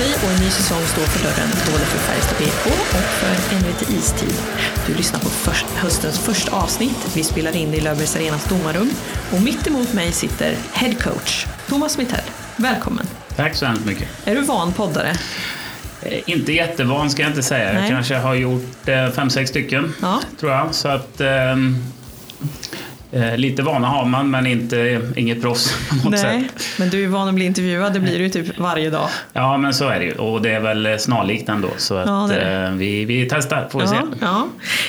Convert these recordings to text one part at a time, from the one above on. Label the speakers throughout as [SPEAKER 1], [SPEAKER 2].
[SPEAKER 1] sig och en ny säsong står för dörren både för Färjestad BK och för NVT Istid. Du lyssnar på först, höstens första avsnitt. Vi spelar in i Löfbergs Arenas domarrum och mitt emot mig sitter head coach Thomas Mittell. Välkommen!
[SPEAKER 2] Tack så hemskt mycket.
[SPEAKER 1] Är du van poddare?
[SPEAKER 2] Eh, Inte jättevan ska jag inte säga.
[SPEAKER 1] Nej.
[SPEAKER 2] Jag kanske har gjort eh, fem, sex stycken.
[SPEAKER 1] Ja.
[SPEAKER 2] Tror jag. Så att... ehm, eh, lite vana har man, men inte, inget proffs på något
[SPEAKER 1] Nej,
[SPEAKER 2] sätt.
[SPEAKER 1] men du är van att bli intervjuad. Det blir du ju typ varje dag.
[SPEAKER 2] Ja, men så är det ju. Och det är väl snarlikt ändå. Så att,
[SPEAKER 1] Ja, det är det.
[SPEAKER 2] eh, vi, vi testar, får vi
[SPEAKER 1] Ja,
[SPEAKER 2] se.
[SPEAKER 1] ja.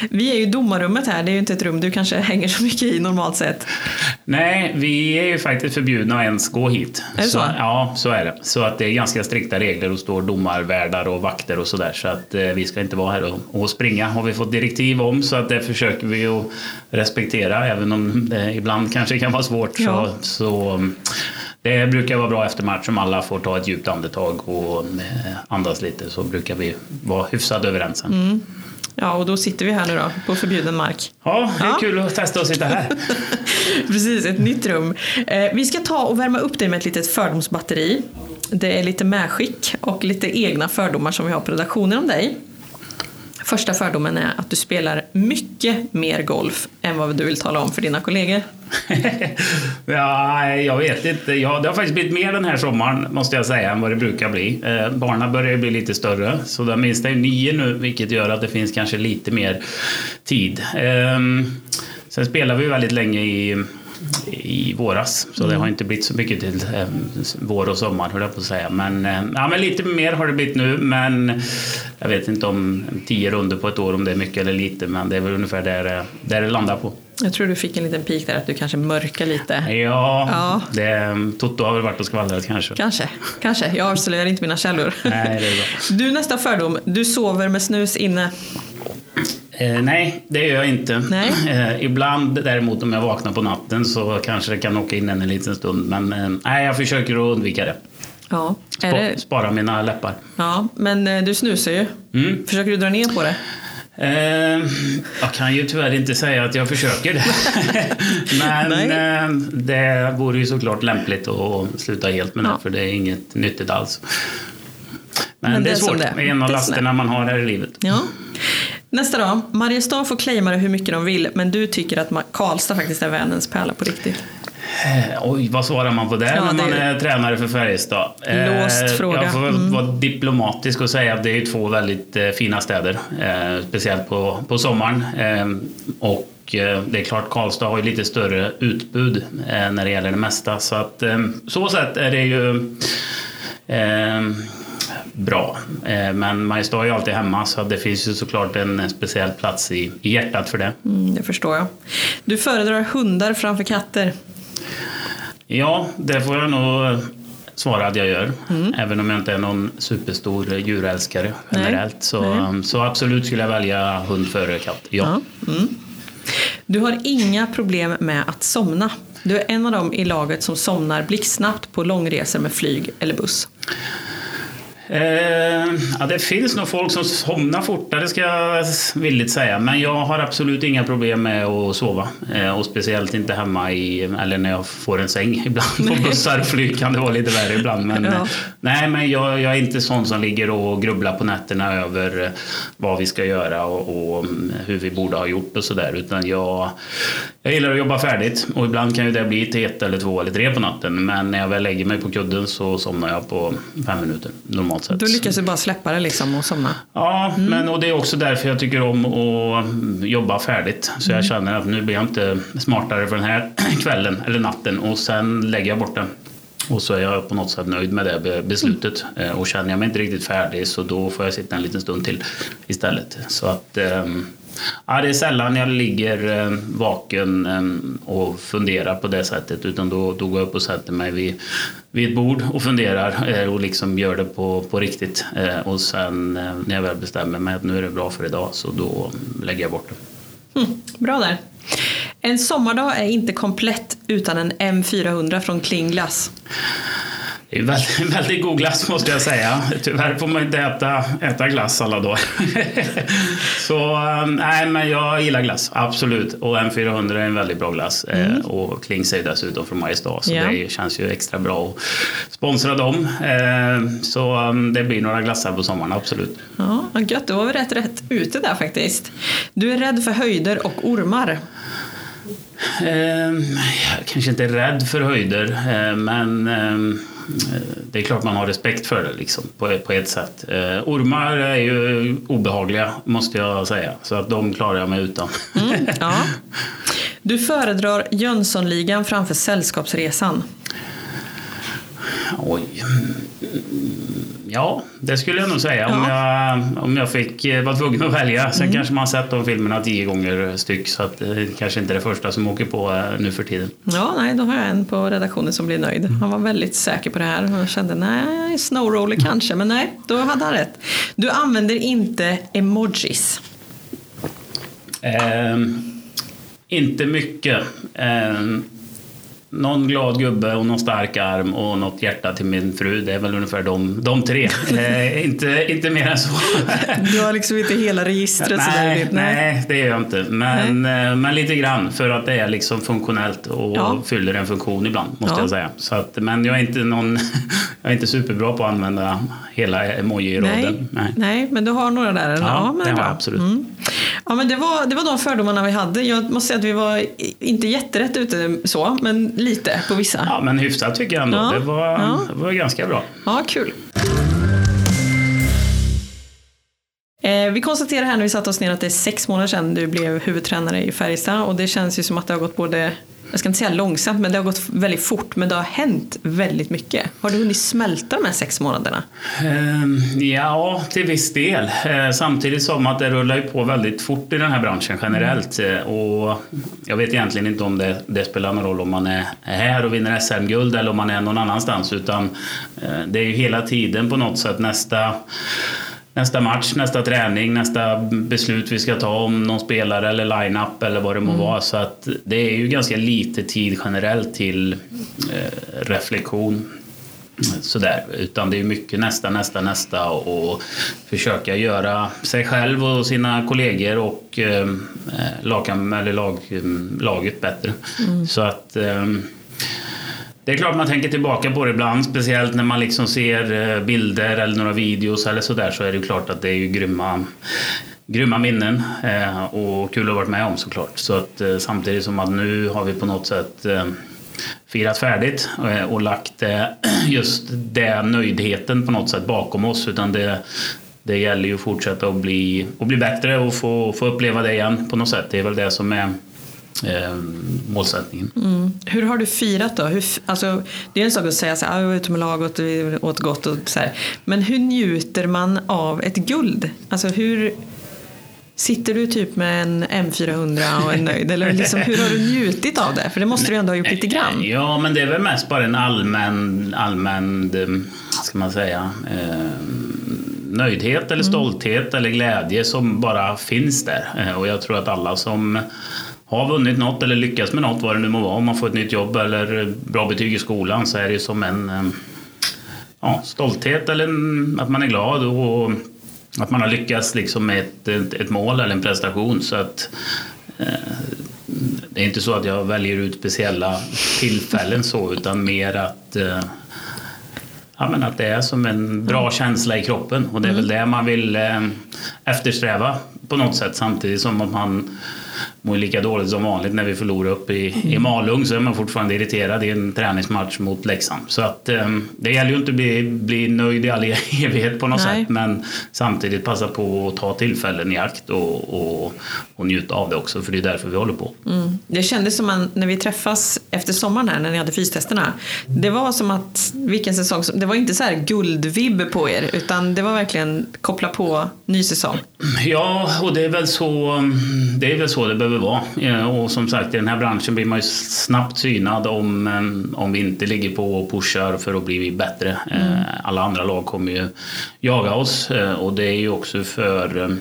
[SPEAKER 1] Vi är ju domarrummet här. Det är ju inte ett rum du kanske hänger så mycket i normalt sett.
[SPEAKER 2] Nej, vi är ju faktiskt förbjudna att ens gå hit.
[SPEAKER 1] Är det så?
[SPEAKER 2] Ja, så är det. Så att det är ganska strikta regler och står domarvärdar och vakter och sådär. Så att eh, vi ska inte vara här och, och springa har vi fått direktiv om. Så att det försöker vi att respektera även om det ibland kanske kan vara svårt.
[SPEAKER 1] Ja.
[SPEAKER 2] Så, så mm, det brukar vara bra efter match om alla får ta ett djupt andetag och eh, andas lite så brukar vi vara hyfsat överens sen.
[SPEAKER 1] Mm. Ja, och då sitter vi här nu då, på förbjuden mark.
[SPEAKER 2] Ja, det är
[SPEAKER 1] Ja.
[SPEAKER 2] kul att testa att sitta här.
[SPEAKER 1] Precis, ett nytt rum. Eh, vi ska ta och värma upp dig med ett litet fördomsbatteri. Det är lite medskick och lite egna fördomar som vi har på redaktionen om dig. Första fördomen är att du spelar mycket mer golf än vad du vill tala om för dina kollegor.
[SPEAKER 2] ja, jag vet inte. Ja, det har faktiskt blivit mer den här sommaren måste jag säga än vad det brukar bli. Eh, barnen börjar ju bli lite större så den minsta är nio nu vilket gör att det finns kanske lite mer tid. Eh, sen spelar vi väldigt länge i i våras, så det har inte blivit så mycket till eh, vår och sommar höll jag på att säga. Men, eh, ja, men lite mer har det blivit nu, men jag vet inte om tio runder på ett år om det är mycket eller lite, men det är väl ungefär där, det- där det landar på.
[SPEAKER 1] Jag tror du fick en liten pik där att du kanske mörkar lite.
[SPEAKER 2] Ja,
[SPEAKER 1] Ja.
[SPEAKER 2] Det, Toto har väl varit och skvallrat kanske.
[SPEAKER 1] Kanske, kanske. Jag avslöjar inte mina källor.
[SPEAKER 2] Nej, det är bra.
[SPEAKER 1] Du, nästa fördom. Du sover med snus inne.
[SPEAKER 2] Eh, nej, det gör jag inte. Eh, ibland däremot om jag vaknar på natten så kanske det kan åka in en, en liten stund. Men eh, nej, jag försöker att undvika det.
[SPEAKER 1] Ja,
[SPEAKER 2] Spa,
[SPEAKER 1] det?
[SPEAKER 2] Spara mina läppar.
[SPEAKER 1] ja men eh, du snusar ju.
[SPEAKER 2] Mm.
[SPEAKER 1] Försöker du dra ner på det?
[SPEAKER 2] Eh, jag kan ju tyvärr inte säga att jag försöker det. Men
[SPEAKER 1] Nej.
[SPEAKER 2] eh, det vore ju såklart lämpligt att sluta helt med det
[SPEAKER 1] Ja.
[SPEAKER 2] för det är inget nyttigt alls. Men,
[SPEAKER 1] Men
[SPEAKER 2] det
[SPEAKER 1] det
[SPEAKER 2] är svårt.
[SPEAKER 1] det.
[SPEAKER 2] Det är en av lasterna man har här i livet.
[SPEAKER 1] Ja. Nästa då. Mariestad får claima det hur mycket de vill, men du tycker att Karlstad faktiskt är världens pärla på riktigt.
[SPEAKER 2] Eh, Oj, vad svarar man på det
[SPEAKER 1] Ja,
[SPEAKER 2] när man
[SPEAKER 1] det
[SPEAKER 2] är tränare för Färjestad?
[SPEAKER 1] Låst fråga.
[SPEAKER 2] Jag får
[SPEAKER 1] Mm.
[SPEAKER 2] vara diplomatisk och säga att det är två väldigt eh, fina städer. Eh, speciellt på, på sommaren. Eh, och eh, det är klart, Karlstad har ju lite större utbud eh, när det gäller det mesta. Så att eh, så sätt är det ju eh, bra. Eh, men Mariestad är ju alltid hemma så det finns ju såklart en speciell plats i, i hjärtat för det.
[SPEAKER 1] Mm, det förstår jag. Du föredrar hundar framför katter.
[SPEAKER 2] Ja, det får jag nog svara att jag gör.
[SPEAKER 1] Mm.
[SPEAKER 2] Även om jag inte är någon superstor djurälskare
[SPEAKER 1] Nej.
[SPEAKER 2] generellt. Så,
[SPEAKER 1] Nej.
[SPEAKER 2] så absolut skulle jag välja hund före katt. Ja.
[SPEAKER 1] Ja. Mm. Du har inga problem med att somna. Du är en av dem i laget som somnar blixtsnabbt på långresor med flyg eller buss.
[SPEAKER 2] Eh, ja, det finns nog folk som somnar fortare ska jag villigt säga. Men jag har absolut inga problem med att sova. Eh, och speciellt inte hemma i, eller när jag får en säng. Ibland på bussar och flyg kan det vara lite värre ibland. Men,
[SPEAKER 1] Ja.
[SPEAKER 2] eh, nej, men jag, jag är inte sån som ligger och grubblar på nätterna över eh, vad vi ska göra och, och mm, hur vi borde ha gjort och sådär. Utan jag, jag gillar att jobba färdigt och ibland kan ju det bli till ett eller två eller tre på natten. Men när jag väl lägger mig på kudden så somnar jag på fem minuter normalt sett.
[SPEAKER 1] Då lyckas du bara släppa det liksom och somna.
[SPEAKER 2] Ja, men och det är också därför jag tycker om att jobba färdigt. Så jag känner att nu blir jag inte smartare för den här kvällen eller natten och sen lägger jag bort den. Och så är jag på något sätt nöjd med det be- beslutet. Eh, Och känner jag mig inte riktigt färdig så då får jag sitta en liten stund till istället. Så att ehm, ja, det är sällan jag ligger eh, vaken eh, och funderar på det sättet utan då, då går jag upp och sätter mig vid, vid ett bord och funderar eh, och liksom gör det på, på riktigt. Och sen när jag väl bestämmer mig att nu är det bra för idag så då lägger jag bort det.
[SPEAKER 1] Mm, bra där. En sommardag är inte komplett utan en M400 från Kling Glass.
[SPEAKER 2] Det är väldigt, väldigt god glass måste jag säga. Tyvärr får man inte äta, äta glass alla dagar. så nej, men jag gillar glass, absolut. Och M400 är en väldigt bra glass. Mm. Och Klings är dessutom från Mariestad, så ja. det känns ju extra bra att sponsra dem. Så det blir några glassar på sommaren, absolut.
[SPEAKER 1] Ja, gött. Då var vi rätt rätt ute där faktiskt. Du är rädd för höjder och ormar.
[SPEAKER 2] Eh, jag kanske inte är rädd för höjder, eh, men eh, det är klart man har respekt för det liksom, på, på ett sätt. Eh, ormar är ju obehagliga, måste jag säga, så att de klarar jag mig utan. Mm, ja.
[SPEAKER 1] Du föredrar Jönssonligan framför Sällskapsresan.
[SPEAKER 2] Oj. Ja, det skulle jag nog säga ja. om, jag, om jag fick eh, vara tvungen att välja. Sen mm. kanske man sett de filmerna tio gånger styck så att det kanske inte är det första som åker på eh, nu för tiden.
[SPEAKER 1] Ja, nej, då har jag en på redaktionen som blir nöjd. Han var väldigt säker på det här och kände nej, snowroller kanske, men nej, då hade han rätt. Du använder inte emojis.
[SPEAKER 2] Eh, inte mycket. Eh, någon glad gubbe och någon stark arm och något hjärta till min fru. Det är väl ungefär de, de tre. eh, inte, inte mer än så.
[SPEAKER 1] du har liksom inte hela registret?
[SPEAKER 2] Nej, nej, nej, det gör jag inte. Men, eh, men lite grann för att det är liksom funktionellt och ja. fyller en funktion ibland måste ja. jag säga. Så att, men jag är inte någon, jag är inte superbra på att använda hela emoji-raden.
[SPEAKER 1] Nej, nej. men du har några där?
[SPEAKER 2] Ja, ja men det har jag absolut. Mm.
[SPEAKER 1] Ja, men det, var, det var de fördomarna vi hade. Jag måste säga att vi var inte jätterätt ute så, men lite på vissa.
[SPEAKER 2] Ja, men hyfsat tycker jag ändå. Ja. Det, var, ja. det var ganska bra.
[SPEAKER 1] Ja, kul. Eh, vi konstaterar här när vi satte oss ner att det är sex månader sedan du blev huvudtränare i Färjestad och det känns ju som att det har gått både jag ska inte säga långsamt, men det har gått väldigt fort. Men det har hänt väldigt mycket. Har du hunnit smälta de här sex månaderna?
[SPEAKER 2] Ehm, ja, till viss del. Eh, samtidigt som att det rullar ju på väldigt fort i den här branschen generellt. Eh, och jag vet egentligen inte om det, det, spelar någon roll om man är här och vinner SM-guld eller om man är någon annanstans. Utan eh, det är ju hela tiden på något sätt nästa nästa match, nästa träning, nästa beslut vi ska ta om någon spelare eller line-up eller vad det må mm. vara. Så att det är ju ganska lite tid generellt till eh, reflektion. Sådär. Utan det är mycket nästa, nästa, nästa och försöka göra sig själv och sina kollegor och eh, lag, eller lag, laget bättre. Mm. Så att eh, det är klart man tänker tillbaka på det ibland, speciellt när man liksom ser eh, bilder eller några videos eller sådär så är det klart att det är ju grymma, grymma minnen eh, och kul att ha varit med om såklart. Så att eh, samtidigt som att nu har vi på något sätt firat färdigt och lagt just den nöjdheten på något sätt bakom oss utan det, det gäller ju att fortsätta att bli, att bli bättre och få, få uppleva det igen på något sätt. Det är väl det som är eh, målsättningen.
[SPEAKER 1] Mm. Hur har du firat då? Hur, alltså, det är en sak att säga att här, ah, vi var ute med laget och vi åt gott och så här. Men hur njuter man av ett guld? Alltså hur Sitter du typ med en M400 och är nöjd? Eller liksom, hur har du njutit av det? För det måste du ändå ha gjort lite grann.
[SPEAKER 2] Ja, men det är väl mest bara en allmän, allmän ska man säga, eh, nöjdhet eller mm. stolthet eller glädje som bara finns där. Eh, och jag tror att alla som har vunnit något eller lyckats med något, vad det nu må vara, om man får ett nytt jobb eller bra betyg i skolan så är det som en eh, ja, stolthet eller att man är glad och att man har lyckats liksom med ett, ett, ett mål eller en prestation. Så att, eh, det är inte så att jag väljer ut speciella tillfällen så utan mer att eh, ja, men att det är som en bra mm. känsla i kroppen och det är väl mm. det man vill eh, eftersträva på något sätt samtidigt som att man mår lika dåligt som vanligt när vi förlorar upp i, i Malung så är man fortfarande irriterad i en träningsmatch mot Leksand. Så att, um, det gäller ju inte att bli, bli nöjd i all evighet på något Nej. sätt men samtidigt passa på att ta tillfällen i akt och, och, och njuta av det också för det är därför vi håller på.
[SPEAKER 1] Mm. Det kändes som att när vi träffas efter sommaren här när ni hade fystesterna det var som att vilken säsong det var inte så här guldvibb på er utan det var verkligen koppla på ny säsong.
[SPEAKER 2] Ja och det är väl så det är väl så det behöver vara. Och som sagt, i den här branschen blir man ju snabbt synad om, eh, om vi inte ligger på och pushar för att bli bättre. Mm. Alla andra lag kommer ju jaga oss eh, och det är ju också för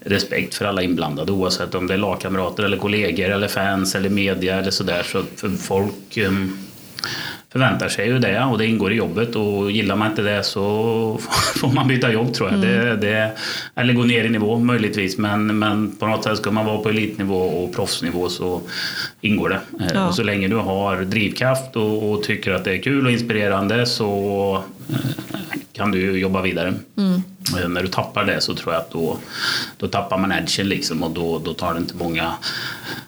[SPEAKER 2] respekt för alla inblandade oavsett om det är lagkamrater eller kollegor eller fans eller media eller sådär. Så för folk förväntar sig ju det och det ingår i jobbet och gillar man inte det så får man byta jobb tror jag. Mm. Det, det, eller gå ner i nivå möjligtvis men, men på något sätt ska man vara på elitnivå och proffsnivå så ingår det. Eh, ja. Och så länge du har drivkraft och, och, tycker att det är kul och inspirerande så eh, kan du jobba vidare. Mm. När du tappar det så tror jag att då, då tappar man edgen liksom och då, då tar det inte många,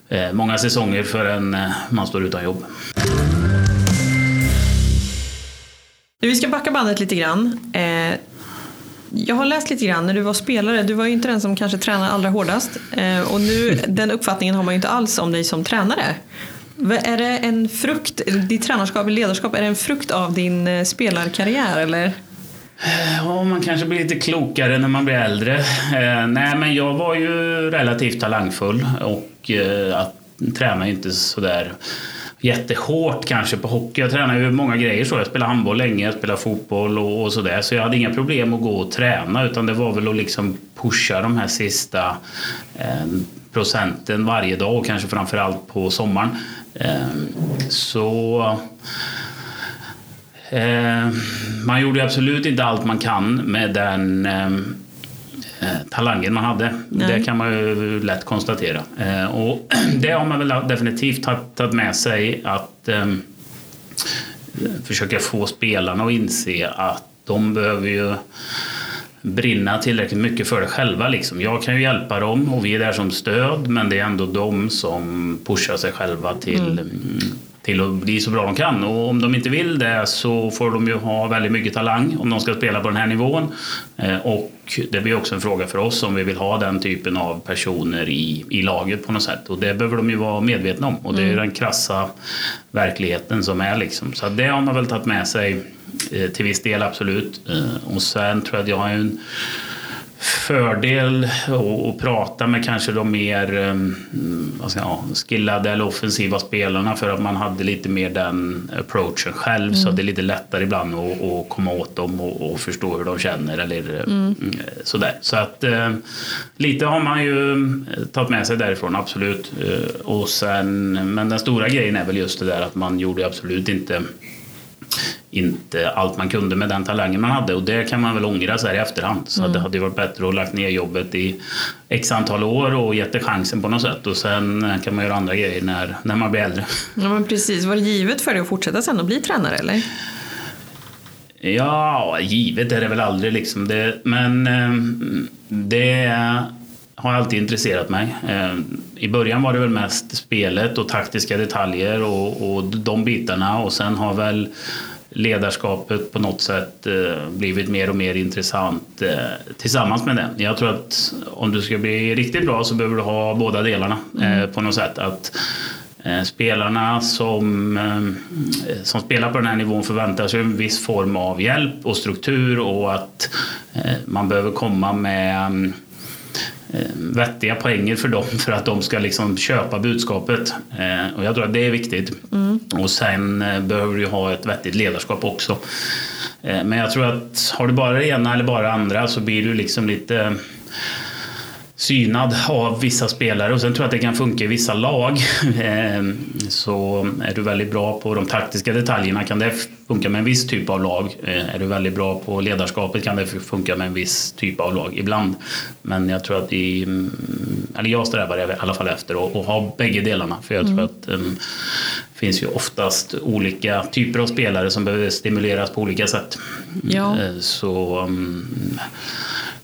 [SPEAKER 2] eh, många säsonger förrän man står utan jobb.
[SPEAKER 1] Vi ska backa bandet lite grann. Eh, jag har läst lite grann när du var spelare. Du var ju inte den som kanske tränade allra hårdast. Eh, och nu, den uppfattningen har man ju inte alls om dig som tränare. Är det en frukt, ditt tränarskap ledarskap, är det en frukt av din eh, spelarkarriär eller?
[SPEAKER 2] Ja, man kanske blir lite klokare när man blir äldre. nej, men jag var ju relativt talangfull och att träna inte sådär jättehårt kanske på hockey. Jag tränade ju många grejer så. Jag spelade handboll länge, jag spelade fotboll och, och sådär. Så jag hade inga problem att gå och träna utan det var väl att liksom pusha de här sista eh, procenten varje dag och kanske framförallt på sommaren. Eh, så eh, man gjorde absolut inte allt man kan med den eh, talangen man hade. Nej. Det kan man ju lätt konstatera. Eh, och det har man väl definitivt tagit med sig att eh, försöka få spelarna att inse att de behöver ju brinna tillräckligt mycket för det själva. Liksom. Jag kan ju hjälpa dem och vi är där som stöd men det är ändå de som pushar sig själva till mm till att bli så bra de kan. Och om de inte vill det så får de ju ha väldigt mycket talang om de ska spela på den här nivån. Eh, och det blir också en fråga för oss om vi vill ha den typen av personer i, i laget på något sätt. Och det behöver de ju vara medvetna om. Och det är mm. den krassa verkligheten som är liksom. Så det har man väl tagit med sig eh, till viss del absolut. Eh, och sen tror jag att jag har en fördel att prata med kanske de mer ska jag, skillade eller offensiva spelarna för att man hade lite mer den approachen själv mm. så det är lite lättare ibland att, att komma åt dem och, och, förstå hur de känner eller mm. mm sådär. Så att uh, lite har man ju tagit med sig därifrån, absolut. Och sen, men den stora grejen är väl just det där att man gjorde absolut inte inte allt man kunde med den talangen man hade och det kan man väl ångra så här i efterhand. Så mm. det hade varit bättre att lagt ner jobbet i x antal år och gett det chansen på något sätt och sen kan man göra andra grejer när, när man blir äldre.
[SPEAKER 1] Ja men precis, var det givet för dig att fortsätta sen och bli tränare eller?
[SPEAKER 2] Ja, givet är det väl aldrig liksom. Det, men eh, det har alltid intresserat mig. Eh, I början var det väl mest spelet och taktiska detaljer och, och de bitarna och sen har väl ledarskapet på något sätt eh, blivit mer och mer intressant eh, tillsammans med det. Jag tror att om du ska bli riktigt bra så behöver du ha båda delarna mm. på något sätt. Att Spelarna som, som spelar på den här nivån förväntar sig en viss form av hjälp och struktur och att man behöver komma med Eh, vettiga poänger för dem för att de ska liksom köpa budskapet. Eh, och jag tror att det är viktigt. Mm. Och sen eh, behöver du ha ett vettigt ledarskap också. Men jag tror att har du bara det ena eller bara det andra så blir du liksom lite synad av vissa spelare och sen tror jag att det kan funka i vissa lag. Ehm, så är du väldigt bra på de taktiska detaljerna kan det funka med en viss typ av lag. Eh, är du väldigt bra på ledarskapet kan det funka med en viss typ av lag ibland. Men jag tror att i, mm, eller jag strävar i alla fall efter att, ha bägge delarna för jag tror mm. att um, det finns ju oftast olika typer av spelare som behöver stimuleras på olika sätt. Ja. Eh, så um,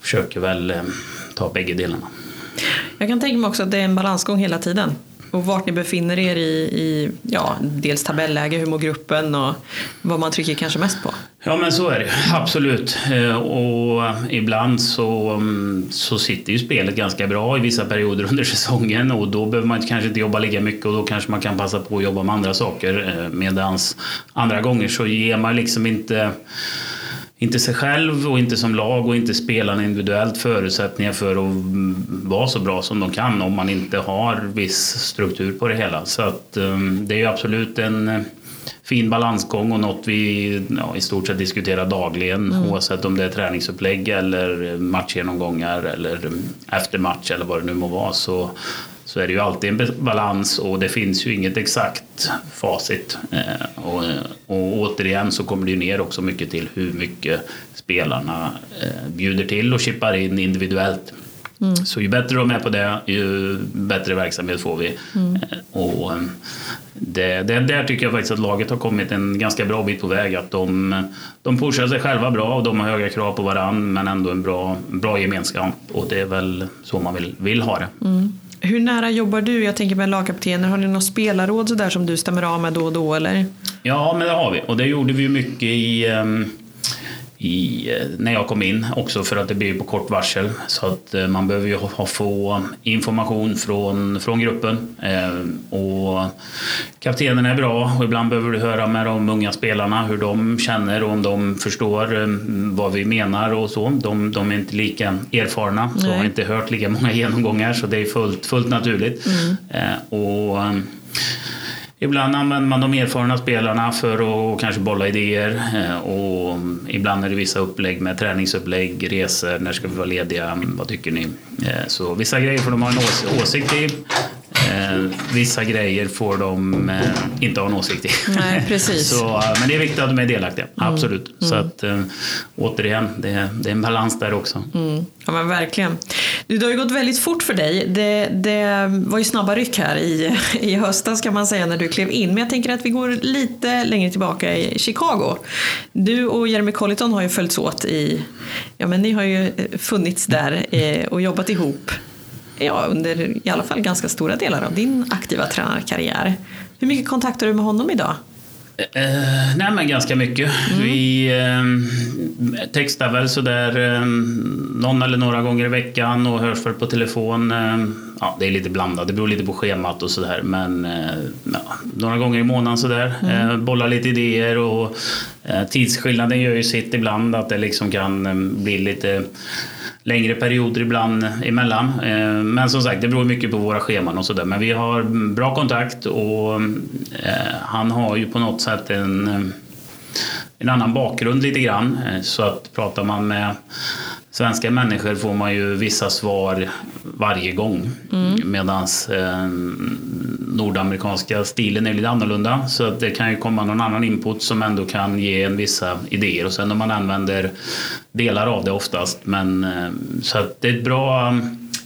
[SPEAKER 2] försöker väl um, ta bägge delarna.
[SPEAKER 1] Jag kan tänka mig också att det är en balansgång hela tiden. Och vart ni befinner er i, i ja, dels tabelläge, hur mår gruppen och vad man trycker kanske mest på.
[SPEAKER 2] Ja men så är det absolut. Eh, och ibland så, mm, så sitter ju spelet ganska bra i vissa perioder under säsongen och då behöver man kanske inte jobba lika mycket och då kanske man kan passa på att jobba med andra saker. Eh, medans andra gånger så ger man liksom inte inte sig själv och inte som lag och inte spelarna individuellt förutsättningar för att vara så bra som de kan om man inte har viss struktur på det hela. Så att, um, det är absolut en eh, fin balansgång och något vi ja, i stort sett diskuterar dagligen mm. oavsett om det är träningsupplägg eller matchgenomgångar eller efter match eller vad det nu må vara. Så så är det ju alltid en balans och det finns ju inget exakt facit. Eh, och, och återigen så kommer det ju ner också mycket till hur mycket spelarna eh, bjuder till och chippar in individuellt. Mm. Så ju bättre de är på det, ju bättre verksamhet får vi. Mm. Och det, det, där tycker jag faktiskt att laget har kommit en ganska bra bit på väg. Att de, de pushar sig själva bra och de har höga krav på varann men ändå en bra, bra gemenskap. Och det är väl så man vill, vill ha det. Mm.
[SPEAKER 1] Hur nära jobbar du? Jag tänker med lagkaptener. Har ni något spelarråd så där som du stämmer av med då och då? Eller?
[SPEAKER 2] Ja, men det har vi. Och det gjorde vi ju mycket i um i, eh, när jag kom in också för att det blir på kort varsel. Så att eh, man behöver ju ha, få information från, från gruppen. Eh, och kaptenen är bra och ibland behöver du höra med de unga spelarna hur de känner och om de förstår eh, vad vi menar och så. De, de är inte lika erfarna så har inte hört lika många genomgångar så det är fullt, fullt naturligt. Mm. Eh, och Ibland använder man de erfarna spelarna för att kanske bolla idéer eh, och ibland är det vissa upplägg med träningsupplägg, resor, när ska vi vara lediga, vad tycker ni? Eh, så vissa grejer får de ha en åsikt i Eh, vissa grejer får de eh, inte ha en åsikt i.
[SPEAKER 1] Nej, precis.
[SPEAKER 2] så, eh, men det är viktigt att de är delaktiga, mm. absolut. Mm. Så att, eh, återigen, det är, det är en balans där också.
[SPEAKER 1] Mm. Ja men verkligen. Du, det har ju gått väldigt fort för dig. Det, det var ju snabba ryck här i, i höstas kan man säga när du klev in. Men jag tänker att vi går lite längre tillbaka i Chicago. Du och Jeremy Colliton har ju följts åt i, ja men ni har ju funnits där och jobbat ihop ja, under i alla fall ganska stora delar av din aktiva tränarkarriär. Hur mycket kontakt har du med honom idag?
[SPEAKER 2] Eh, nej men ganska mycket. Mm. Vi eh, textar väl sådär eh, någon eller några gånger i veckan och hörs väl på telefon. Eh, ja, det är lite blandat, det beror lite på schemat och sådär. Men eh, ja, några gånger i månaden sådär. Mm. Eh, bollar lite idéer och eh, tidsskillnaden gör ju sitt ibland att det liksom kan eh, bli lite längre perioder ibland emellan. Men som sagt, det beror mycket på våra scheman och sådär. Men vi har bra kontakt och han har ju på något sätt en, en annan bakgrund lite grann. Så att pratar man med svenska människor får man ju vissa svar varje gång. Mm. Medan eh, nordamerikanska stilen är lite annorlunda. Så att det kan ju komma någon annan input som ändå kan ge en vissa idéer. Och sen om man använder delar av det oftast. Men, eh, så att det är ett bra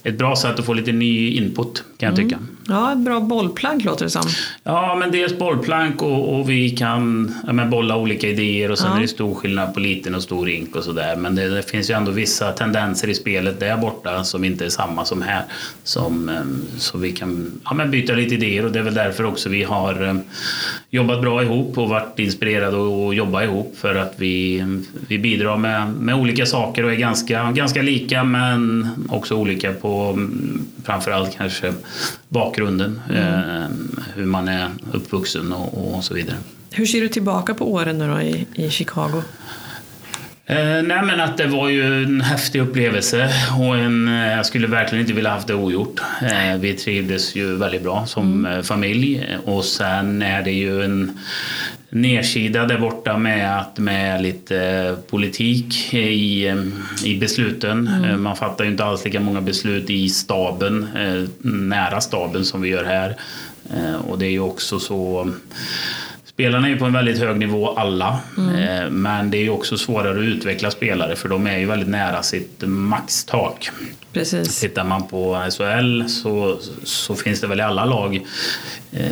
[SPEAKER 2] ett bra sätt att få lite ny input kan jag tycka. Mm.
[SPEAKER 1] Ja, ett bra bollplank låter det som.
[SPEAKER 2] Ja, men dels bollplank och, och vi kan ja, men bolla olika idéer och sen ja. är det stor skillnad på liten och stor rink och sådär. Men det, det, finns ju ändå vissa tendenser i spelet där borta som inte är samma som här. Som, ehm, så vi kan ja, men byta lite idéer och det är väl därför också vi har ehm, jobbat bra ihop och varit inspirerade att jobba ihop för att vi, vi bidrar med, med olika saker och är ganska, ganska lika men också olika på mm, framförallt kanske bakgrunden, mm. eh, hur man är uppvuxen och, och, så vidare.
[SPEAKER 1] Hur ser du tillbaka på åren nu då i, i Chicago?
[SPEAKER 2] Eh, nej men att det var ju en häftig upplevelse och en, eh, jag skulle verkligen inte vilja haft det ogjort. Eh, vi trivdes ju väldigt bra som mm. familj och sen är det ju en nedsida där borta med, att med lite politik i, i besluten. Mm. Man fattar ju inte alls lika många beslut i staben, nära staben som vi gör här. Och det är ju också så Spelarna är ju på en väldigt hög nivå alla, mm. Eh, men det är ju också svårare att utveckla spelare för de är ju väldigt nära sitt maxtak.
[SPEAKER 1] Precis.
[SPEAKER 2] Tittar man på SHL så, så finns det väl i alla lag, eh,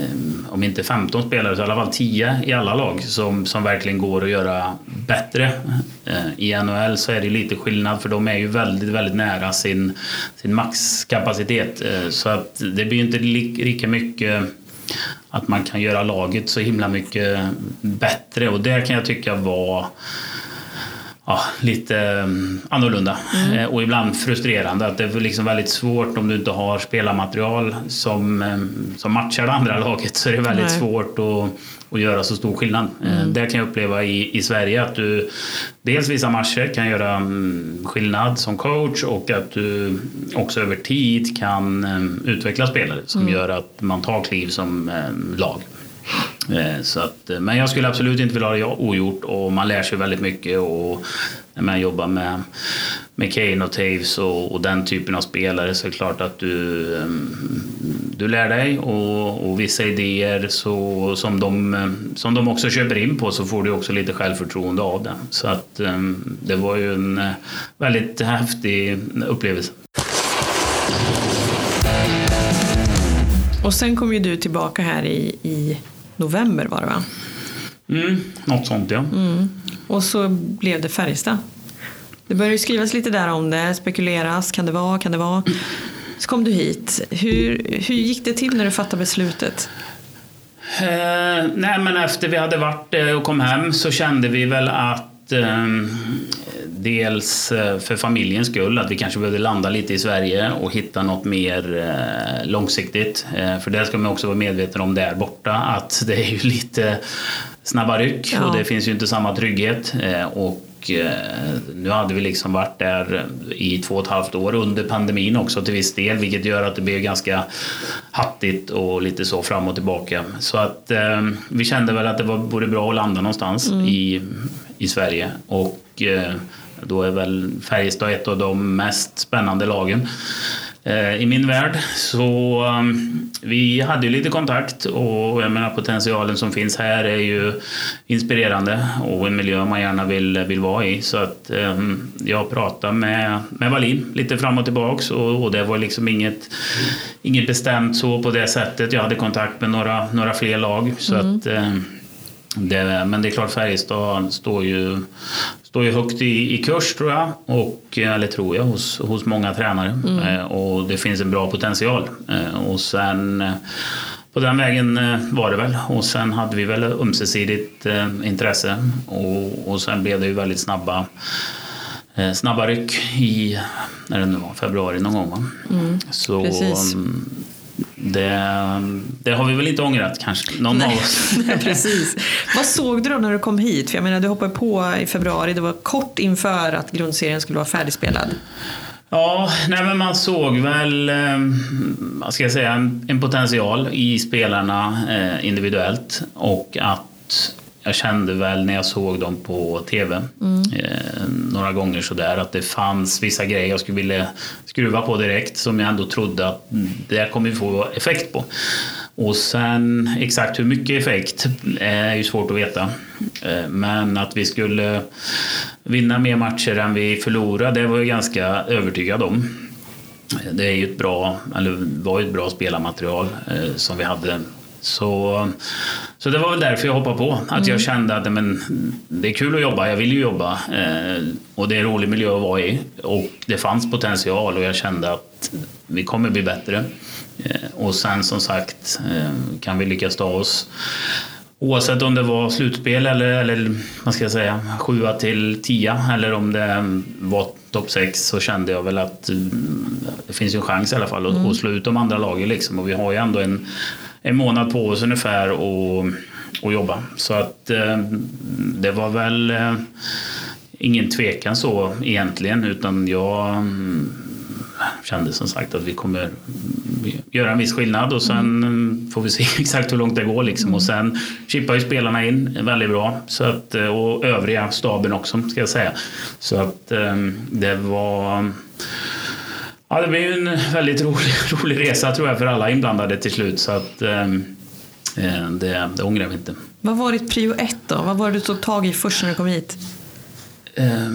[SPEAKER 2] om inte 15 spelare så i alla fall 10 i alla lag som, som verkligen går att göra bättre. Eh, I NHL så är det lite skillnad för de är ju väldigt, väldigt nära sin, sin maxkapacitet. så att det blir inte lika mycket att man kan göra laget så himla mycket bättre. Och det kan jag tycka var ja, lite mm, annorlunda mm. Eh, och ibland frustrerande. Att det är liksom väldigt svårt om du inte har spelarmaterial som, mm, som matchar det andra laget så är det väldigt Nej. svårt att, att göra så stor skillnad. Eh, mm. Det kan jag uppleva i, i Sverige att du dels vissa matcher kan göra skillnad som coach och att du också över tid kan utveckla spelare som mm. gör att man tar kliv som lag. Eh, så att, eh, men jag skulle absolut inte vilja ha det ogjort och man lär sig väldigt mycket och när man jobbar med, med Kane och Taves och, och, den typen av spelare så är det klart att du, eh, du lär dig och, och vissa idéer så, som, de, som de också köper in på så får du också lite självförtroende av det. Så att det var ju en väldigt häftig upplevelse.
[SPEAKER 1] Och sen kom ju du tillbaka här i, i november var det va?
[SPEAKER 2] Mm, något sånt ja.
[SPEAKER 1] Mm. Och så blev det Färjestad. Det började skrivas lite där om det, spekuleras, kan det vara, kan det vara? Så kom du hit. Hur, hur gick det till när du fattade beslutet?
[SPEAKER 2] Eh, nej men efter vi hade varit eh, och kom hem så kände vi väl att eh, dels eh, för familjens skull, att vi kanske behövde landa lite i Sverige och hitta något mer eh, långsiktigt. Eh, för det ska man också vara medveten om där borta, att det är ju lite snabba ryck ja. och det finns ju inte samma trygghet. Och nu hade vi liksom varit där i två och ett halvt år under pandemin också till viss del vilket gör att det blev ganska hattigt och lite så fram och tillbaka. Så att eh, vi kände väl att det var, vore bra att landa någonstans mm. i, i Sverige och eh, då är väl Färjestad ett av de mest spännande lagen eh, i min värld. Så um, vi hade ju lite kontakt och jag menar potentialen som finns här är ju inspirerande och en miljö man gärna vill, vill vara i. Så att um, jag pratade med, med Wallin lite fram och tillbaks och, och det var liksom inget, inget bestämt så på det sättet. Jag hade kontakt med några, några fler lag. Så mm. att um, det, men det är klart Färjestad står ju, står ju högt i, i kurs tror jag, och, eller tror jag, hos, hos många tränare. Mm. Eh, och det finns en bra potential. Eh, och sen eh, på den vägen eh, var det väl. Och sen hade vi väl ömsesidigt eh, intresse och, och sen blev det ju väldigt snabba eh, snabba ryck i när det nu var, februari någon gång. Mm, så precis. Det, det, har vi väl inte ångrat kanske, någon
[SPEAKER 1] nej,
[SPEAKER 2] av oss.
[SPEAKER 1] nej, precis. Vad såg du då när du kom hit? För jag menar, du hoppade på i februari, det var kort inför att grundserien skulle vara färdigspelad.
[SPEAKER 2] Ja, nej men man såg väl eh, vad ska jag säga, en, en potential i spelarna eh, individuellt och att jag kände väl när jag såg dem på TV mm. eh, några gånger sådär att det fanns vissa grejer jag skulle vilja skruva på direkt som jag ändå trodde att det kommer vi få effekt på. Och sen exakt hur mycket effekt är ju svårt att veta. Eh, men att vi skulle vinna mer matcher än vi förlorade, det var jag ganska övertygad om. Det är ju ett bra, eller var ett bra spelarmaterial eh, som vi hade så, så det var väl därför jag hoppade på. Att mm. jag kände att men, det är kul att jobba, jag vill ju jobba. Eh, och det är en rolig miljö att vara i. Och det fanns potential och jag kände att vi kommer bli bättre. Eh, och sen som sagt eh, kan vi lyckas ta oss Oavsett om det var slutspel eller, eller vad ska jag säga, sjua till tia eller om det var topp sex så kände jag väl att mm, det finns en chans i alla fall att, mm. slå ut de andra lagen. Liksom. Och vi har ju ändå en en månad på oss ungefär och, och jobba. Så att eh, det var väl eh, ingen tvekan så egentligen utan jag mm, kände som sagt att vi kommer göra en viss skillnad och sen mm. får vi se exakt hur långt det går. Liksom. Och sen chippar ju spelarna in väldigt bra så att, eh, och övriga staben också ska jag säga. Så att eh, det var Ja, det blir en väldigt rolig, rolig resa tror jag för alla inblandade till slut. Så att, ehm, eh, det, det ångrar vi inte.
[SPEAKER 1] Vad var ditt prio ett då? Vad var det du tog tag i först när du kom hit?
[SPEAKER 2] Eh,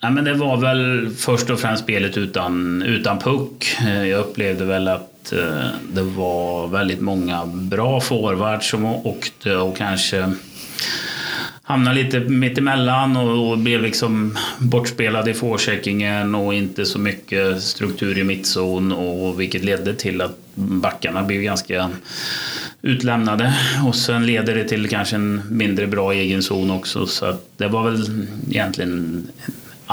[SPEAKER 2] ja, men det var väl först och främst spelet utan, utan puck. Eh, jag upplevde väl att eh, det var väldigt många bra forwards som åkte och kanske hamnade lite mittemellan och, och blev liksom bortspelad i forecheckingen och inte så mycket struktur i mittzon och vilket ledde till att backarna blev ganska utlämnade. Och sen leder det till kanske en mindre bra egen zon också. Så det var väl egentligen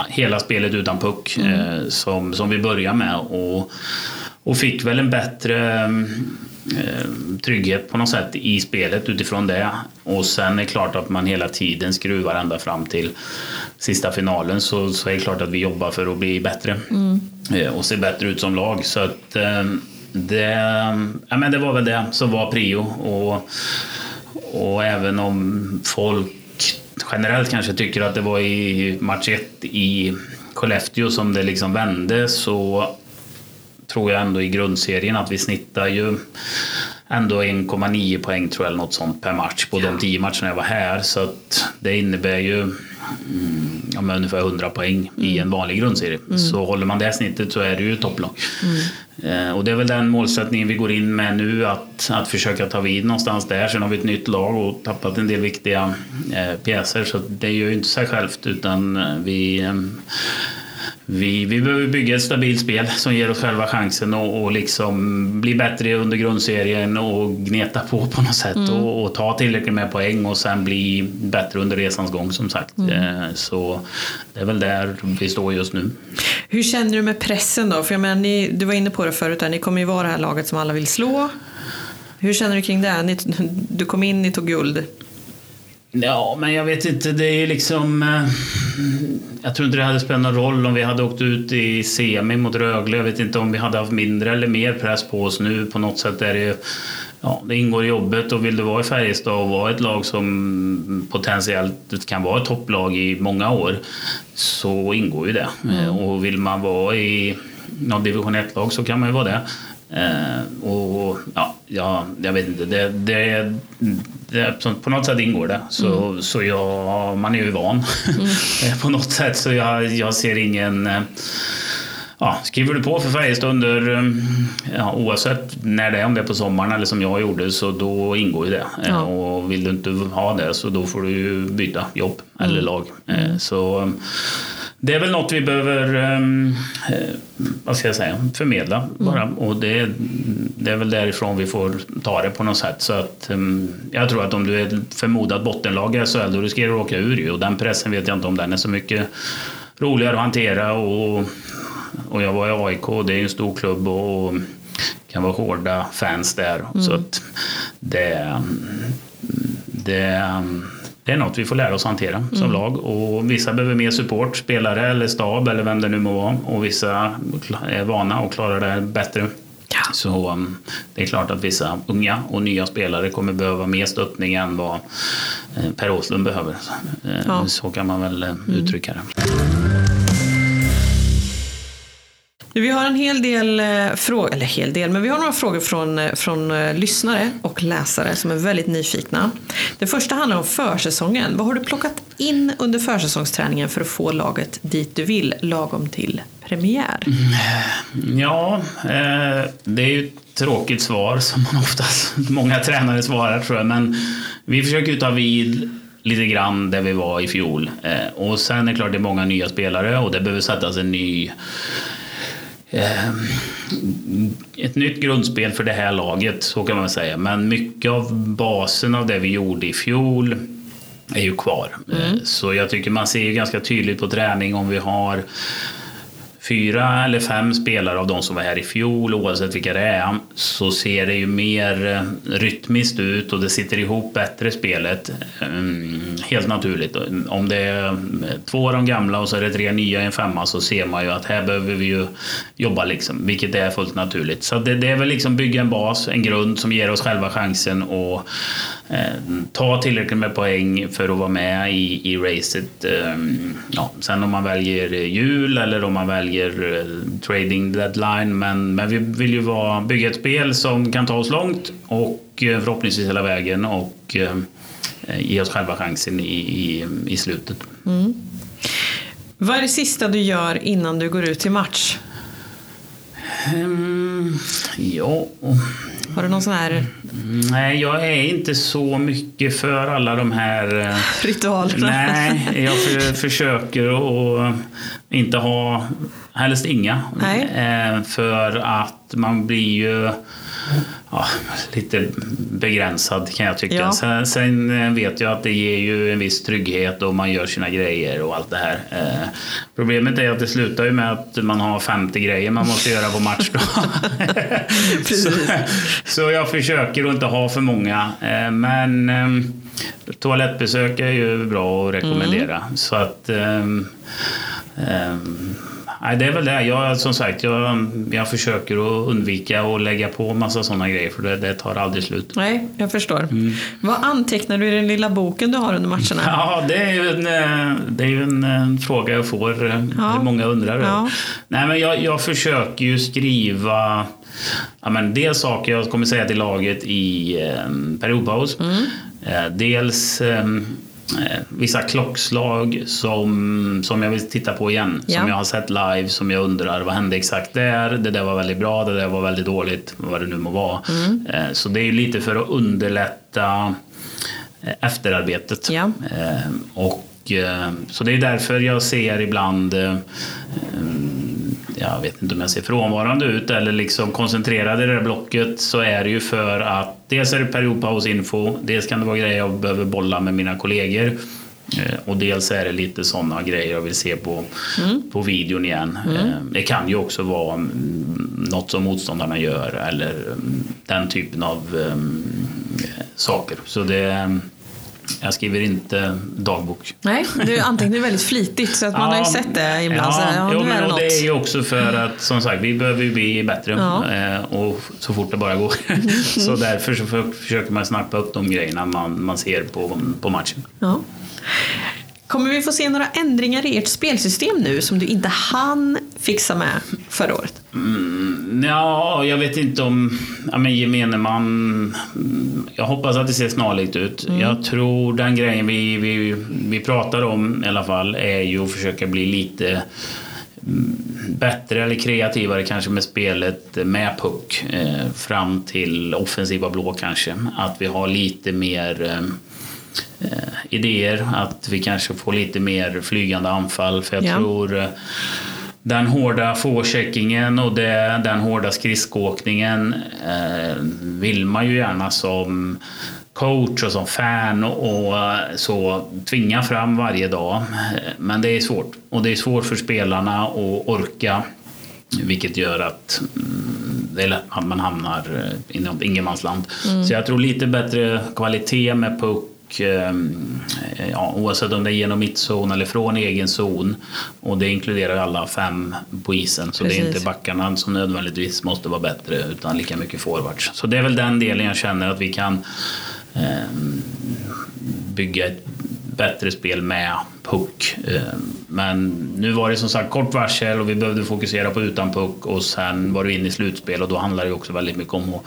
[SPEAKER 2] hela spelet utan puck mm. eh, som, som vi började med. Och, och fick väl en bättre Eh, trygghet på något sätt i spelet utifrån det. Och sen är det klart att man hela tiden skruvar ända fram till sista finalen så, så är det klart att vi jobbar för att bli bättre mm. Eh, och se bättre ut som lag. Så att eh, det, ja, men det var väl det som var prio. Och, och även om folk generellt kanske tycker att det var i match 1 i Skellefteå som det liksom vände så tror jag ändå i grundserien att vi snittar ju ändå 1,9 poäng tror jag eller något sånt per match på de tio matcherna jag var här. Så att det innebär ju mm, ja, ungefär 100 poäng i en vanlig grundserie. Mm. Så håller man det snittet så är det ju topplag. Mm. Eh, och det är väl den målsättningen vi går in med nu, att, att försöka ta vid någonstans där. Sen har vi ett nytt lag och tappat en del viktiga eh, pjäser så det gör ju inte sig självt utan eh, vi eh, vi, vi behöver bygga ett stabilt spel som ger oss själva chansen och, och liksom bli bättre under grundserien och gneta på på något sätt mm. och, och, ta tillräckligt med poäng och sen bli bättre under resans gång som sagt. Mm. Eh, så det är väl där vi står just nu.
[SPEAKER 1] Hur känner du med pressen då? För jag menar, ni, du var inne på det förut, ni kommer ju vara det här laget som alla vill slå. Hur känner du kring det? Ni, du kom in, ni tog guld.
[SPEAKER 2] Ja, men jag vet inte. Det är liksom... Eh, jag tror inte det hade spelat någon roll om vi hade åkt ut i semi mot Rögle. Jag vet inte om vi hade haft mindre eller mer press på oss nu. På något sätt är det... Ja, det ingår i jobbet och vill du vara i Färjestad och vara ett lag som potentiellt kan vara ett topplag i många år så ingår ju det. Mm. Och vill man vara i något division 1-lag så kan man ju vara det. Eh, och ja, ja, jag vet inte. Det, det, det, på något sätt ingår det. Så, mm. så jag, man är ju van mm. på något sätt. Så jag, jag ser ingen... Eh, ja, skriver du på för Färjestad under, eh, ja, oavsett när det är, om det är på sommaren eller som jag gjorde, så då ingår ju det. Ja. Eh, och vill du inte ha det så då får du byta jobb eller lag. Mm. Så det är väl något vi behöver ehm, eh, vad ska jag säga, förmedla bara. Mm. Och det, det, är väl därifrån vi får ta det på något sätt. Så att, eh, jag tror att om du är ett förmodat bottenlag i SHL då riskerar du att åka ur. Och den pressen vet jag inte om den är så mycket roligare att hantera. Och, och jag var i AIK, det är en stor klubb och kan vara hårda fans där. Mm. Så att det, det det är något vi får lära oss hantera mm. som lag. Och vissa behöver mer support, spelare eller stab eller vem det nu må vara. Och vissa är vana och klarar det bättre. Ja. Så um, det är klart att vissa unga och nya spelare kommer behöva mer stöttning än vad eh, Per Åslund behöver. Eh, ja. Så kan man väl eh, mm. uttrycka det.
[SPEAKER 1] Vi har en hel del eh, frågor, eller hel del, men vi har några frågor från, eh, från eh, lyssnare och läsare som är väldigt nyfikna. Den första handlar om försäsongen. Vad har du plockat in under försäsongsträningen för att få laget dit du vill, lagom till premiär?
[SPEAKER 2] Mm, ja, det är ju ett tråkigt svar som man oftast, många tränare svarar tror jag, men vi försöker ju ta vid lite grann där vi var i fjol. Och sen är det klart det är många nya spelare och det behöver sättas en ny ett nytt grundspel för det här laget, så kan man säga. Men mycket av basen av det vi gjorde i fjol är ju kvar. Mm. Så jag tycker man ser ganska tydligt på träning om vi har fyra eller fem spelare av de som var här i fjol, oavsett vilka det är, så ser det ju mer eh, rytmiskt ut och det sitter ihop bättre spelet. Mm, helt naturligt. Mm, om det är eh, två av de gamla och så är det tre nya i en femma så ser man ju att här behöver vi ju jobba liksom, vilket är fullt naturligt. Så det, det är väl liksom bygga en bas, en grund som ger oss själva chansen att eh, ta tillräckligt med poäng för att vara med i, i racet. Eh, ja, sen om man väljer jul eller om man väljer väljer eh, trading deadline. Men, men vi vill ju vara, bygga ett spel som kan ta oss långt och eh, förhoppningsvis hela vägen och eh, ge oss själva chansen i, i, i slutet. Mm.
[SPEAKER 1] Vad är det sista du gör innan du går ut till match?
[SPEAKER 2] Um, ja...
[SPEAKER 1] Har du någon sån här...
[SPEAKER 2] Nej, jag är inte så mycket för alla de här...
[SPEAKER 1] Ritualerna?
[SPEAKER 2] Nej, jag för, försöker att inte ha helst inga. Eh, för att man blir ju ja, lite begränsad kan jag tycka. Ja. Sen, sen, eh, vet jag att det ger ju en viss trygghet och man gör sina grejer och allt det här. Eh, problemet är att det slutar ju med att man har 50 grejer man måste göra på matchdag. så, så jag försöker att inte ha för många. Eh, men eh, toalettbesök är ju bra att rekommendera. Mm. Så att ehm, ehm, Nej, det är väl det. Jag, som sagt, jag, jag försöker att undvika att lägga på massa sådana grejer för det, det tar aldrig slut.
[SPEAKER 1] Nej, jag förstår. Mm. Vad antecknar du i den lilla boken du har under matcherna?
[SPEAKER 2] Ja, det är ju en, eh, det är en, en fråga jag får. Eh, ja. Många undrar ja. Nej, men jag, jag försöker ju skriva ja, men dels saker jag kommer säga till laget i eh, periodpaus. Mm. Eh, dels Eh, vissa klockslag som, som jag vill titta på igen. Ja. Som jag har sett live, som jag undrar vad hände exakt där? Det där var väldigt bra, det där var väldigt dåligt, vad det nu må vara. Mm. Eh, så det är lite för att underlätta eh, efterarbetet. Ja. Och, så det är därför jag ser ibland jag vet inte om jag ser frånvarande ut eller liksom koncentrerad i det där blocket så är det ju för att dels är det periodpausinfo, dels kan det vara grejer jag behöver bolla med mina kollegor eh, och dels är det lite sådana grejer jag vill se på, mm. på videon igen. Mm. Eh, det kan ju också vara mm, något som motståndarna gör eller mm, den typen av um, saker. Så det jag skriver inte dagbok.
[SPEAKER 1] Nej, du antecknar väldigt flitigt så att man ja, har ju sett det ibland. Ja, så, ja,
[SPEAKER 2] jo, men, det, det är ju också för att som sagt vi behöver ju bli bättre ja. Eh, och så fort det bara går. Så därför så försöker man snappa upp de grejerna man, man ser på, på matchen.
[SPEAKER 1] Ja. Kommer vi få se några ändringar i ert spelsystem nu som du inte hann fixa med förra året?
[SPEAKER 2] Mm, ja, jag vet inte om ja, men gemene man... Jag hoppas att det ser snarlikt ut. Mm. Jag tror den grejen vi, vi, vi pratar om i alla fall är ju att försöka bli lite mm, bättre eller kreativare kanske med spelet med puck eh, fram till offensiva blå kanske. Att vi har lite mer eh, eh, idéer, att vi kanske får lite mer flygande anfall. För jag ja. tror eh, den hårda forecheckingen och det, den hårda skridskoåkningen eh, vill man ju gärna som coach och som fan och så tvinga fram varje dag. Men det är svårt. Och det är svårt för spelarna att orka. Vilket gör att mm, det är lätt att man hamnar inom ingenmansland. Mm. Så jag tror lite bättre kvalitet med puck och eh, ja, oavsett om det är genom mittzon eller från egen zon. Och det inkluderar alla fem på isen. Så Precis. det är inte backarna som nödvändigtvis måste vara bättre utan lika mycket forwards. Så det är väl den delen jag känner att vi kan eh, bygga ett bättre spel med puck. Eh, men nu var det som sagt kort varsel och vi behövde fokusera på utan puck och sen var du inne i slutspel och då handlar det också väldigt mycket om att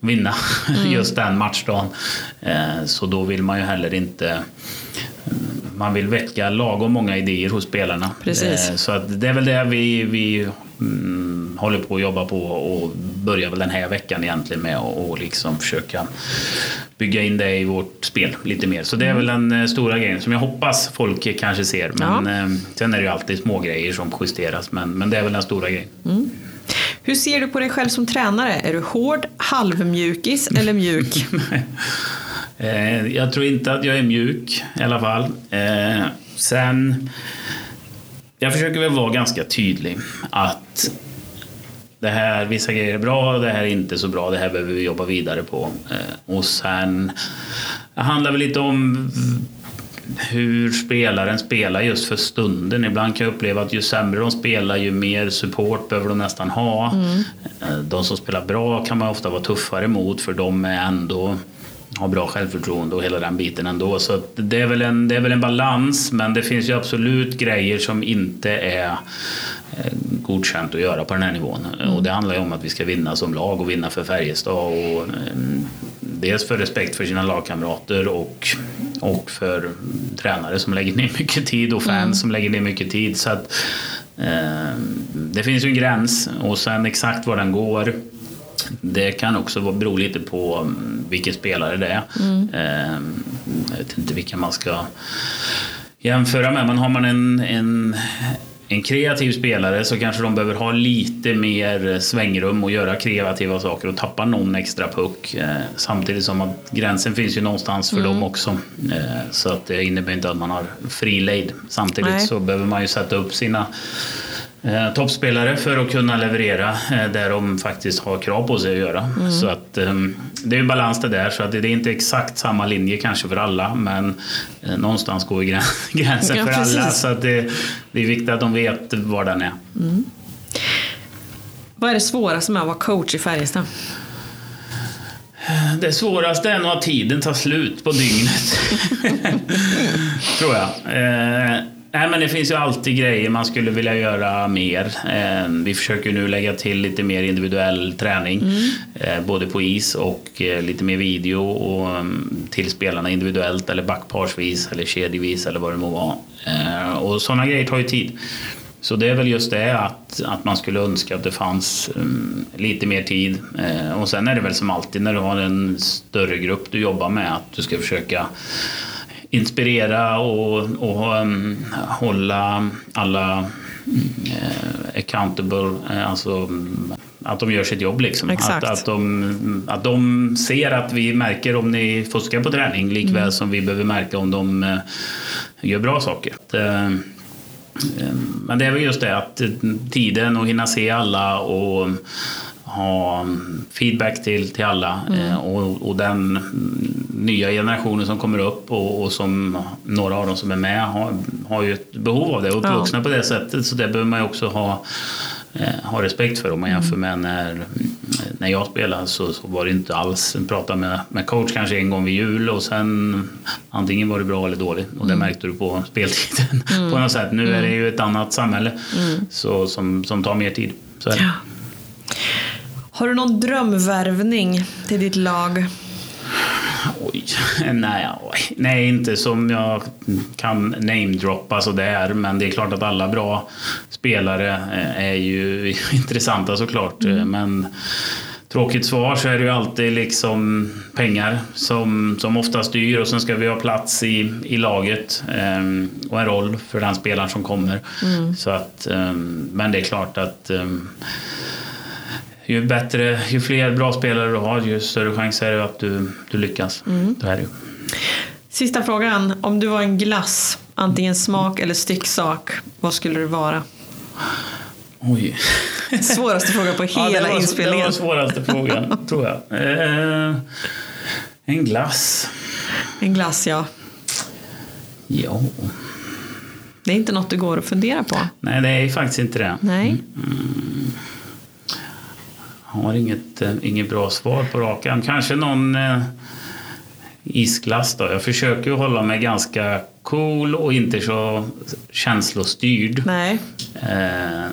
[SPEAKER 2] vinna mm. just den matchdagen. Eh, så då vill man ju heller inte man vill väcka lagom många idéer hos spelarna.
[SPEAKER 1] Precis.
[SPEAKER 2] Eh, så att det är väl det vi, vi mm, håller på att jobba på och börjar väl den här veckan egentligen med att liksom försöka bygga in det i vårt spel lite mer. Så det är väl den eh, stora grejen som jag hoppas folk kanske ser. Men ja. Eh, sen är det ju alltid små grejer som justeras men, men det är väl den stora grejen. Mm.
[SPEAKER 1] Hur ser du på dig själv som tränare? Är du hård, halvmjukis eller mjuk?
[SPEAKER 2] Eh, jag tror inte att jag är mjuk i alla fall. Sen jag försöker väl vara ganska tydlig att det här, vissa grejer är bra, det här är inte så bra, det här behöver vi jobba vidare på. Eh, och sen det handlar väl lite om hur spelaren spelar just för stunden. Ibland kan jag uppleva att ju sämre de spelar ju mer support behöver de nästan ha. Mm. Eh, de som spelar bra kan man ofta vara tuffare mot för de är ändå har bra självförtroende och hela den biten ändå. Så det är, väl en, det är väl en balans men det finns ju absolut grejer som inte är eh, godkänt att göra på den här nivån. Mm. Och det handlar ju om att vi ska vinna som lag och vinna för Färjestad. Och, um, dels för respekt för sina lagkamrater och, och för tränare som lägger ner mycket tid och fans mm. som lägger ner mycket tid. Så att, um, det finns ju en gräns och sen exakt var den går det kan också bero lite på mm, vilken spelare det är. Mm. Ehm, jag vet inte vilka man ska jämföra med, men har man en, en, en kreativ spelare så kanske de behöver ha lite mer svängrum och göra kreativa saker och tappa någon extra puck. Ehm, samtidigt som att gränsen finns ju någonstans för mm. dem också. Ehm, så att det innebär inte att man har fri lejd. Samtidigt Nej. så behöver man ju sätta upp sina eh, toppspelare för att kunna leverera eh, där de faktiskt har krav på sig att göra. Mm. Så att, eh, det är en balans det där, så att det är inte exakt samma linje kanske för alla, men eh, någonstans går grän- gränsen
[SPEAKER 1] Ja,
[SPEAKER 2] för alla.
[SPEAKER 1] precis.
[SPEAKER 2] Så att det, det är viktigt att de vet var den är.
[SPEAKER 1] Vad är det svåraste med att vara coach i Färjestad?
[SPEAKER 2] Det svåraste är nog att tiden tar slut på dygnet. Tror jag. Nej, men det finns ju alltid grejer man skulle vilja göra mer. Eh, vi försöker nu lägga till lite mer individuell träning. Eh, både på is och eh, lite mer video och, mm, till spelarna individuellt eller backparsvis eller kedjevis eller vad det må vara. Och sådana grejer tar ju tid. Så det är väl just det att, att man skulle önska att det fanns um, lite mer tid. Eh, och sen är det väl som alltid när du har en större grupp du jobbar med att du ska försöka inspirera och, och um, hålla alla eh, accountable, eh, alltså att de gör sitt jobb. Liksom. Att, att, de, att de ser att vi märker om ni fuskar på träning likväl
[SPEAKER 1] Mm.
[SPEAKER 2] som vi behöver märka om de eh, gör bra saker. Men det är väl just det att tiden och hinna se alla och ha feedback till, till alla. Eh, och, och den mm, nya generationen som kommer upp och, och som några av dem som är med har, har ju ett behov av det. Och
[SPEAKER 1] Ja.
[SPEAKER 2] uppvuxna på det sättet så det behöver man ju också ha eh, ha respekt för om man jämför med när, när jag spelade så, så var det inte alls, jag pratade med, med coach kanske en gång vid jul och sen antingen var det bra eller dåligt. Och det märkte du på speltiden. På något sätt. Nu är det ju ett annat samhälle. Så, som, som tar mer tid. Så.
[SPEAKER 1] Ja. Har du någon drömvärvning till ditt lag?
[SPEAKER 2] Oj, nej, oj. nej, inte som jag kan namedroppa sådär. Men det är klart att alla bra spelare eh, är ju intressanta såklart. Men tråkigt svar så är det ju alltid liksom pengar som, som ofta styr och sen ska vi ha plats i, i laget eh, och en roll för den spelaren som kommer. Så att, eh, men det är klart att eh, ju bättre, ju fler bra spelare du har, ju större chans är det att du, du lyckas. Det är det ju.
[SPEAKER 1] Sista frågan. Om du var en glass, antingen smak eller stycksak, vad skulle det vara?
[SPEAKER 2] Oj.
[SPEAKER 1] Svåraste frågan på
[SPEAKER 2] Ja,
[SPEAKER 1] hela
[SPEAKER 2] det var,
[SPEAKER 1] inspelningen.
[SPEAKER 2] Det var svåraste frågan, tror jag. Eh, en glass.
[SPEAKER 1] En glass, ja.
[SPEAKER 2] Ja.
[SPEAKER 1] Det är inte något du går att fundera på.
[SPEAKER 2] Nej, det är faktiskt inte det.
[SPEAKER 1] Nej.
[SPEAKER 2] Jag har inget, eh, inget bra svar på rak arm. Kanske någon eh, isglass då. Jag försöker ju hålla mig ganska cool och inte så känslostyrd.
[SPEAKER 1] Nej.
[SPEAKER 2] Eh,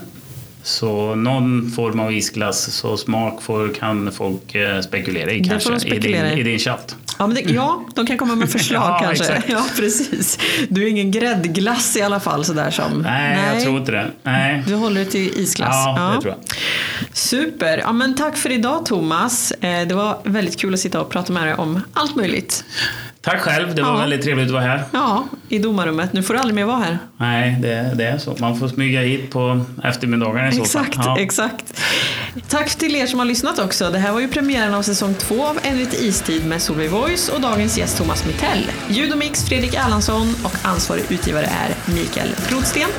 [SPEAKER 2] så någon form av isglass, så smak får, kan folk spekulera i
[SPEAKER 1] Det
[SPEAKER 2] kanske
[SPEAKER 1] de spekulera
[SPEAKER 2] i, din, i. din chatt.
[SPEAKER 1] Ja, men det, ja, de kan komma med förslag
[SPEAKER 2] Ja,
[SPEAKER 1] kanske.
[SPEAKER 2] exakt.
[SPEAKER 1] Ja, precis. Du är ingen gräddglass i alla fall sådär som...
[SPEAKER 2] Nej, jag tror inte det. Nej.
[SPEAKER 1] Du håller dig till isglass.
[SPEAKER 2] Ja, det tror jag.
[SPEAKER 1] Super. Ja, men tack för idag Thomas. Eh, Det var väldigt kul att sitta och prata med dig om allt möjligt.
[SPEAKER 2] Tack själv, det var
[SPEAKER 1] Ja.
[SPEAKER 2] väldigt trevligt att vara här.
[SPEAKER 1] Ja, i domarrummet. Nu får du aldrig mer vara här.
[SPEAKER 2] Nej, det, det är så. Man får smyga hit på eftermiddagarna i så fall.
[SPEAKER 1] Exakt,
[SPEAKER 2] Ja.
[SPEAKER 1] exakt. Tack till er som har lyssnat också. Det här var ju premiären av säsong två av En lite istid med Solveig Voice och dagens gäst Thomas Mittell. Ljud och mix Fredrik Erlandsson och ansvarig utgivare är Mikael Prodsten.